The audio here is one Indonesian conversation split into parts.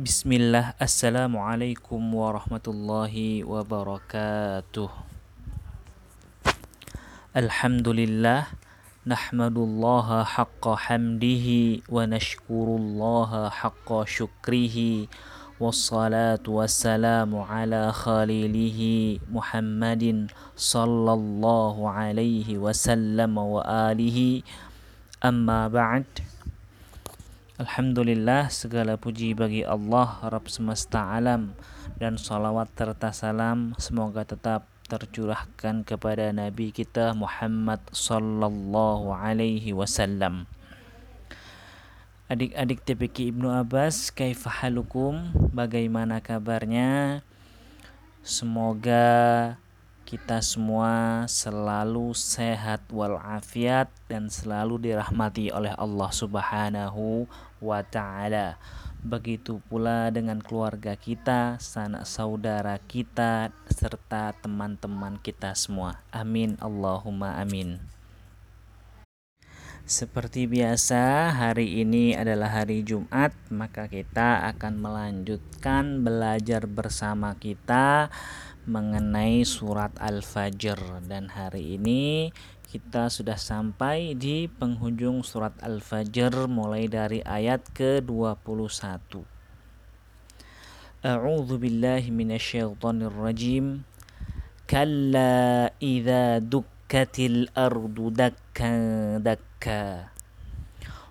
بسم الله. السلام عليكم ورحمة الله وبركاته. الحمد لله. نحمد الله حق حمده ونشكر الله حق شكره. والصلاة والسلام على خليله محمد صلى الله عليه وسلم وآله. أما بعد Alhamdulillah segala puji bagi Allah Rabb semesta alam dan salawat serta salam semoga tetap tercurahkan kepada Nabi kita Muhammad sallallahu alaihi wasallam. Adik-adik TPK Ibnu Abbas, kaifahalukum? Bagaimana kabarnya? Semoga kita semua selalu sehat walafiat dan selalu dirahmati oleh Allah Subhanahu wa taala. Begitu pula dengan keluarga kita, sanak saudara kita serta teman-teman kita semua. Amin Allahumma amin. Seperti biasa, hari ini adalah hari Jumat, maka kita akan melanjutkan belajar bersama kita mengenai surat Al-Fajr dan hari ini kita sudah sampai di penghujung surat Al-Fajr mulai dari ayat ke-21. A'udzu billahi minasyaitonir rajim. Kalla idza dukkatil ardu dakka dakka.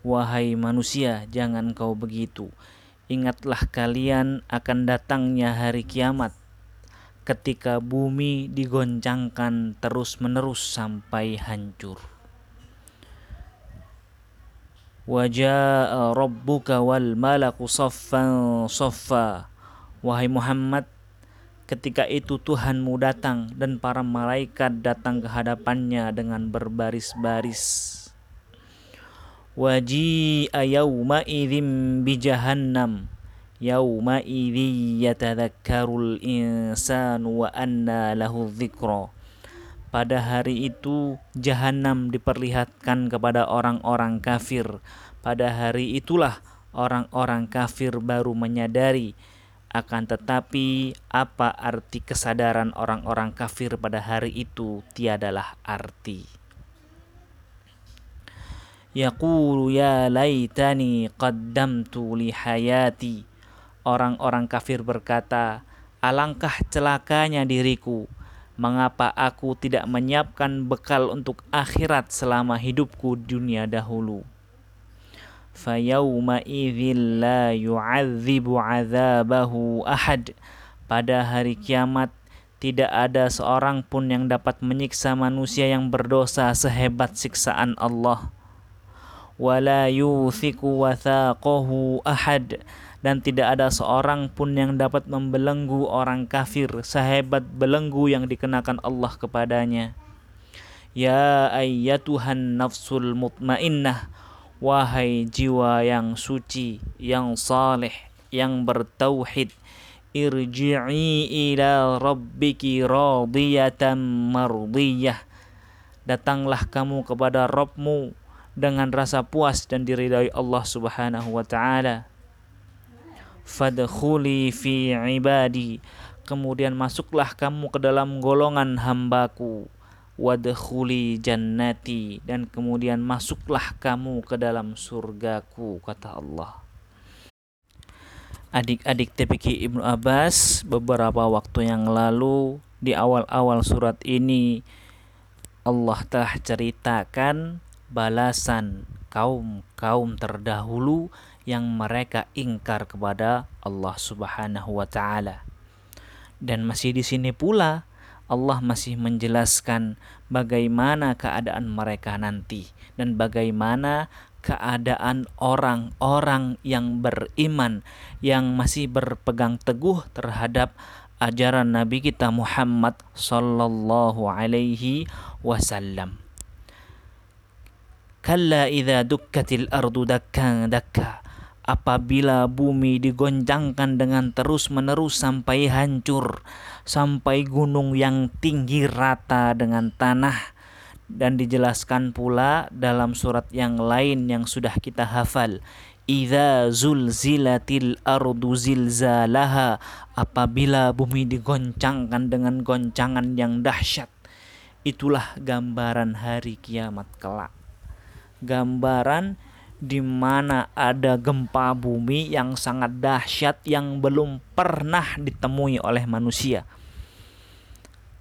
Wahai manusia, jangan kau begitu. Ingatlah kalian akan datangnya hari kiamat ketika bumi digoncangkan terus-menerus sampai hancur. Wajah rabbuka wal malaku. Wahai Muhammad, ketika itu Tuhanmu datang dan para malaikat datang ke hadapannya dengan berbaris-baris. Waji'a yawma idzim bi jahannam yatadzakkarul insanu wa anna lahu dzikra pada hari itu jahanam diperlihatkan kepada orang-orang kafir. Pada hari itulah orang-orang kafir baru menyadari akan tetapi apa arti kesadaran orang-orang kafir pada hari itu tiadalah arti. Yaqulu ya laitani qaddamtu li Orang-orang kafir berkata, "Alangkah celakanya diriku, mengapa aku tidak menyiapkan bekal untuk akhirat selama hidupku dunia dahulu?" Idzil la yu'adzibu 'adzabahu ahad. Pada hari kiamat tidak ada seorang pun yang dapat menyiksa manusia yang berdosa sehebat siksaan Allah. Yuthiku wathaqahu ahad dan tidak ada seorang pun yang dapat membelenggu orang kafir sehebat belenggu yang dikenakan Allah kepadanya. Ya ayyatuhan nafsul mutmainnah wahai jiwa yang suci, yang saleh, yang bertauhid, irji'i ila rabbiki radiyatan mardiyah. Datanglah kamu kepada Rabbmu dengan rasa puas dan diridai Allah Subhanahu wa taala fadkhuli fi ibadi. Kemudian masuklah kamu ke dalam golongan hambaku. Wadkhuli jannati. Dan kemudian masuklah kamu ke dalam surgaku kata Allah. Adik-adik TPK Ibnu Abbas beberapa waktu yang lalu di awal-awal surat ini Allah telah ceritakan balasan kaum-kaum terdahulu yang mereka ingkar kepada Allah Subhanahu wa taala. Dan masih di sini pula Allah masih menjelaskan bagaimana keadaan mereka nanti dan bagaimana keadaan orang-orang yang beriman yang masih berpegang teguh terhadap ajaran Nabi kita Muhammad sallallahu alaihi wasallam. Kalla idza dukkatil ardu dakkan dakka. Apabila bumi digoncangkan dengan terus-menerus sampai hancur, sampai gunung yang tinggi rata dengan tanah, dan dijelaskan pula dalam surat yang lain yang sudah kita hafal, Idza zulzilatil ardu zilzalaha. Apabila bumi digoncangkan dengan goncangan yang dahsyat itulah gambaran hari kiamat kelak gambaran di mana ada gempa bumi yang sangat dahsyat yang belum pernah ditemui oleh manusia.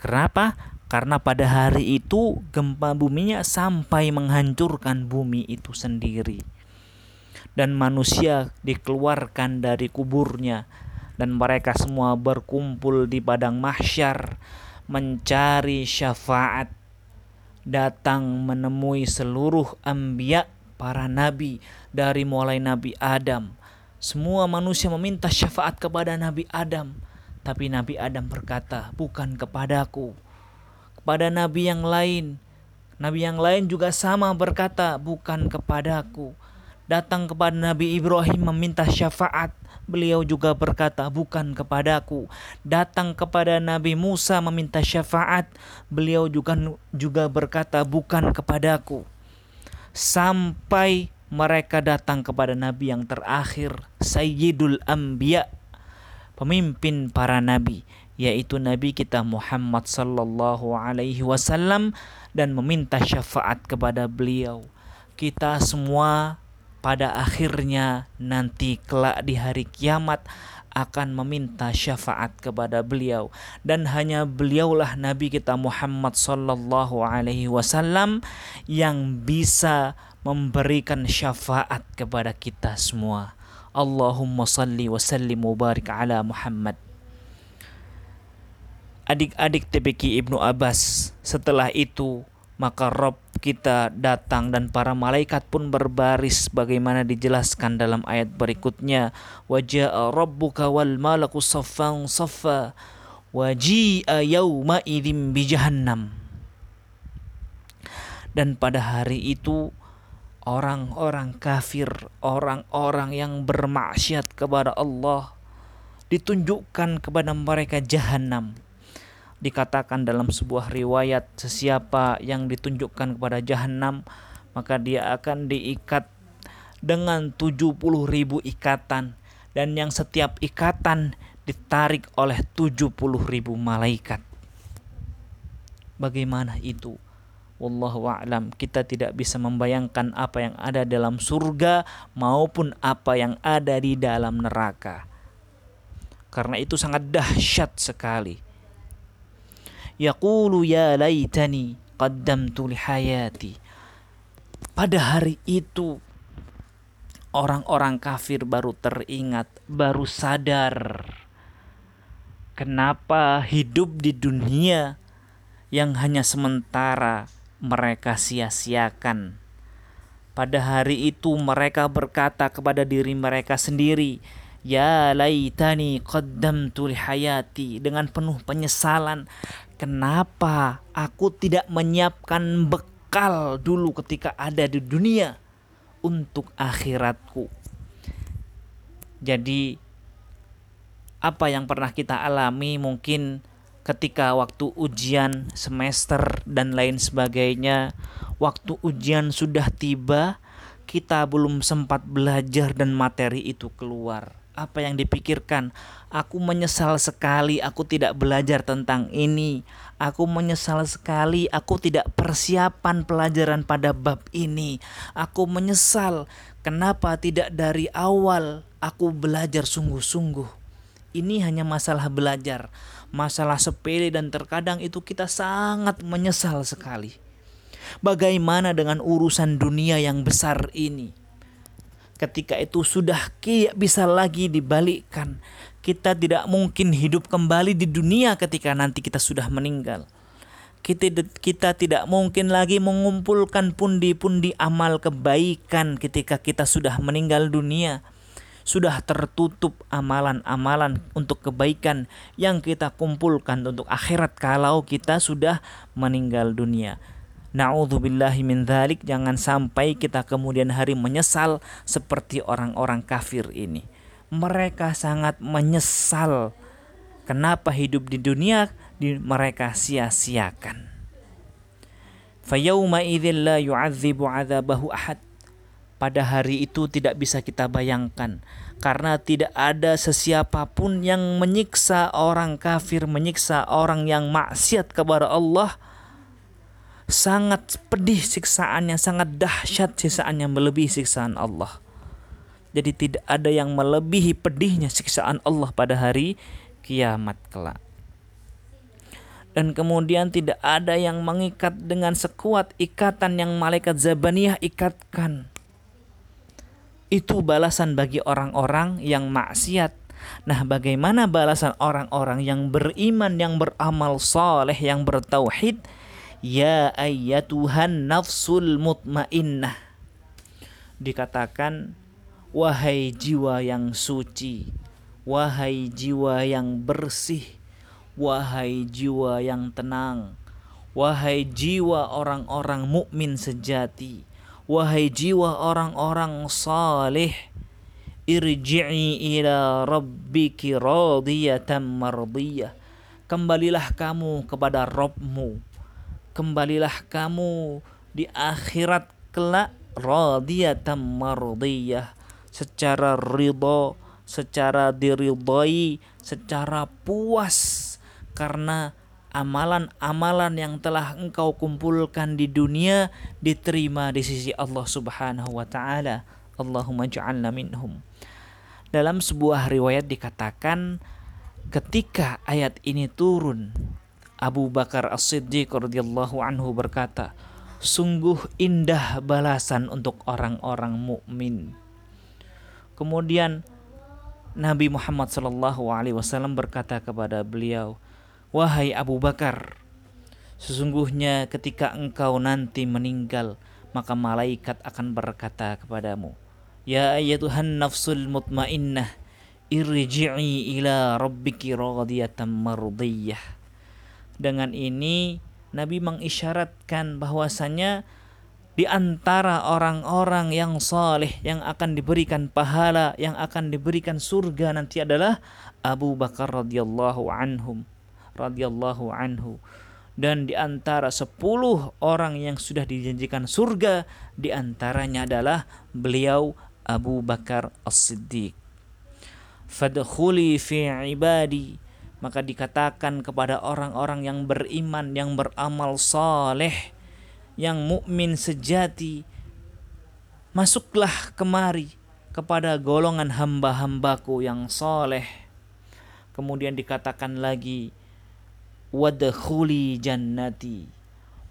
Kenapa? Karena pada hari itu gempa buminya sampai menghancurkan bumi itu sendiri. Dan manusia dikeluarkan dari kuburnya. Dan mereka semua berkumpul di padang mahsyar mencari syafaat datang menemui seluruh ambia para nabi dari mulai nabi Adam. Semua manusia meminta syafaat kepada nabi Adam. Tapi nabi Adam berkata bukan kepadaku. Kepada nabi yang lain. Nabi yang lain juga sama berkata bukan kepadaku. Datang kepada Nabi Ibrahim meminta syafaat. Beliau juga berkata, "Bukan kepadaku." Datang kepada Nabi Musa meminta syafaat. Beliau juga juga berkata, "Bukan kepadaku." Sampai mereka datang kepada Nabi yang terakhir, Sayyidul Anbiya, pemimpin para nabi, yaitu Nabi kita Muhammad sallallahu alaihi wasallam dan meminta syafaat kepada beliau. Kita semua pada akhirnya nanti kelak di hari kiamat akan meminta syafaat kepada beliau dan hanya beliaulah nabi kita Muhammad sallallahu alaihi wasallam yang bisa memberikan syafaat kepada kita semua. Allahumma salli wa sallim barik ala Muhammad. Adik-adik TPQ Ibnu Abbas setelah itu maka Rob kita datang dan para malaikat pun berbaris bagaimana dijelaskan dalam ayat berikutnya. Wajaa rabbuka wal malaku saffan saffa. Waji'a yauma idzim bi jahannam. Dan pada hari itu orang-orang kafir, orang-orang yang bermaksiat kepada Allah ditunjukkan kepada mereka jahanam dikatakan dalam sebuah riwayat sesiapa yang ditunjukkan kepada jahanam maka dia akan diikat dengan 70 ribu ikatan dan yang setiap ikatan ditarik oleh 70 ribu malaikat. Bagaimana itu? Wallahu a'lam. Kita tidak bisa membayangkan apa yang ada dalam surga maupun apa yang ada di dalam neraka. Karena itu sangat dahsyat sekali yaqulu ya laitani qaddamtu li hayati. Pada hari itu orang-orang kafir baru teringat, baru sadar kenapa hidup di dunia yang hanya sementara mereka sia-siakan. Pada hari itu mereka berkata kepada diri mereka sendiri, Ya laitani qaddamtu li hayati dengan penuh penyesalan Kenapa aku tidak menyiapkan bekal dulu ketika ada di dunia untuk akhiratku? Jadi, apa yang pernah kita alami mungkin ketika waktu ujian semester dan lain sebagainya, waktu ujian sudah tiba, kita belum sempat belajar dan materi itu keluar apa yang dipikirkan. Aku menyesal sekali aku tidak belajar tentang ini. Aku menyesal sekali aku tidak persiapan pelajaran pada bab ini. Aku menyesal kenapa tidak dari awal aku belajar sungguh-sungguh. Ini hanya masalah belajar, masalah sepele dan terkadang itu kita sangat menyesal sekali. Bagaimana dengan urusan dunia yang besar ini? Ketika itu sudah tidak bisa lagi dibalikkan. Kita tidak mungkin hidup kembali di dunia ketika nanti kita sudah meninggal. Kita, kita tidak mungkin lagi mengumpulkan pundi-pundi amal kebaikan ketika kita sudah meninggal dunia. Sudah tertutup amalan-amalan untuk kebaikan yang kita kumpulkan untuk akhirat kalau kita sudah meninggal dunia. Na'udzubillahi min dhalik jangan sampai kita kemudian hari menyesal seperti orang-orang kafir ini. Mereka sangat menyesal kenapa hidup di dunia di mereka sia-siakan. Fayauma la yu'adzibu 'adzabahu ahad. pada hari itu tidak bisa kita bayangkan karena tidak ada sesiapapun yang menyiksa orang kafir, menyiksa orang yang maksiat kepada Allah sangat pedih siksaannya, sangat dahsyat siksaannya melebihi siksaan Allah. Jadi tidak ada yang melebihi pedihnya siksaan Allah pada hari kiamat kelak. Dan kemudian tidak ada yang mengikat dengan sekuat ikatan yang malaikat Zabaniyah ikatkan. Itu balasan bagi orang-orang yang maksiat. Nah, bagaimana balasan orang-orang yang beriman, yang beramal soleh, yang bertauhid? Ya ayyatuhan nafsul mutmainnah. Dikatakan, wahai jiwa yang suci, wahai jiwa yang bersih, wahai jiwa yang tenang, wahai jiwa orang-orang mukmin sejati, wahai jiwa orang-orang saleh, irji'i ila rabbiki radiyatan mardiyah. Kembalilah kamu kepada Rabbmu kembalilah kamu di akhirat kelak radiyatan mardiyah secara ridho secara diridhai secara puas karena amalan-amalan yang telah engkau kumpulkan di dunia diterima di sisi Allah Subhanahu wa taala. Allahumma ja'alna minhum. Dalam sebuah riwayat dikatakan ketika ayat ini turun Abu Bakar As-Siddiq radhiyallahu anhu berkata, "Sungguh indah balasan untuk orang-orang mukmin." Kemudian Nabi Muhammad sallallahu alaihi wasallam berkata kepada beliau, "Wahai Abu Bakar, sesungguhnya ketika engkau nanti meninggal, maka malaikat akan berkata kepadamu, Ya ayyatuhan nafsul mutmainnah, irji'i ila rabbiki radiyatan mardiyah." Dengan ini Nabi mengisyaratkan bahwasanya di antara orang-orang yang saleh yang akan diberikan pahala, yang akan diberikan surga nanti adalah Abu Bakar radhiyallahu anhum radhiyallahu anhu dan di antara sepuluh orang yang sudah dijanjikan surga di antaranya adalah beliau Abu Bakar As-Siddiq. Fadkhuli fi ibadi maka dikatakan kepada orang-orang yang beriman yang beramal saleh yang mukmin sejati masuklah kemari kepada golongan hamba-hambaku yang saleh kemudian dikatakan lagi wadkhuli jannati.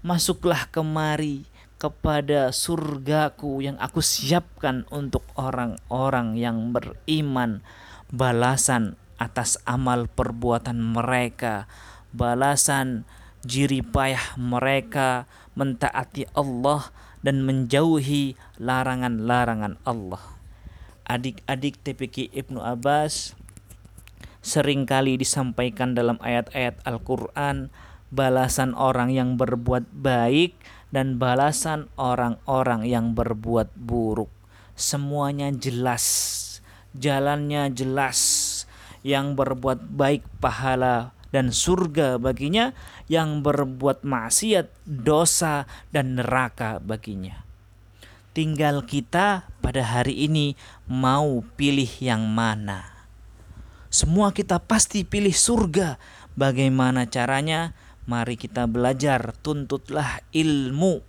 Masuklah kemari kepada surgaku yang aku siapkan untuk orang-orang yang beriman. Balasan atas amal perbuatan mereka, balasan jiripayah mereka mentaati Allah dan menjauhi larangan-larangan Allah. Adik-adik TPK Ibnu Abbas sering kali disampaikan dalam ayat-ayat Al-Quran balasan orang yang berbuat baik dan balasan orang-orang yang berbuat buruk. Semuanya jelas, jalannya jelas yang berbuat baik pahala dan surga baginya, yang berbuat maksiat dosa dan neraka baginya. Tinggal kita pada hari ini mau pilih yang mana. Semua kita pasti pilih surga. Bagaimana caranya? Mari kita belajar, tuntutlah ilmu,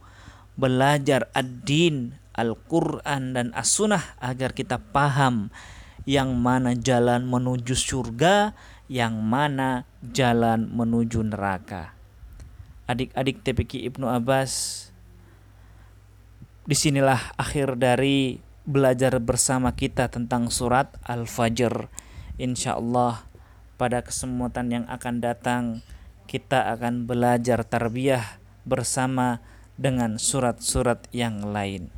belajar ad-din, Al-Quran dan As-Sunnah agar kita paham yang mana jalan menuju surga, yang mana jalan menuju neraka. Adik-adik TPQ Ibnu Abbas, di sinilah akhir dari belajar bersama kita tentang surat Al-Fajr. Insya Allah pada kesempatan yang akan datang kita akan belajar tarbiyah bersama dengan surat-surat yang lain.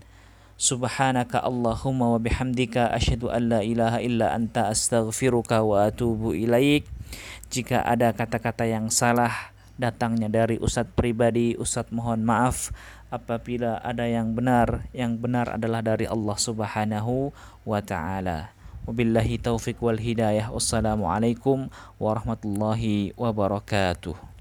Subhanaka Allahumma wa bihamdika asyhadu an la ilaha illa anta astaghfiruka wa atubu ilaik. Jika ada kata-kata yang salah datangnya dari Ustadz pribadi, Ustadz mohon maaf apabila ada yang benar, yang benar adalah dari Allah Subhanahu wa taala. Wabillahi taufik wal hidayah. Wassalamualaikum warahmatullahi wabarakatuh.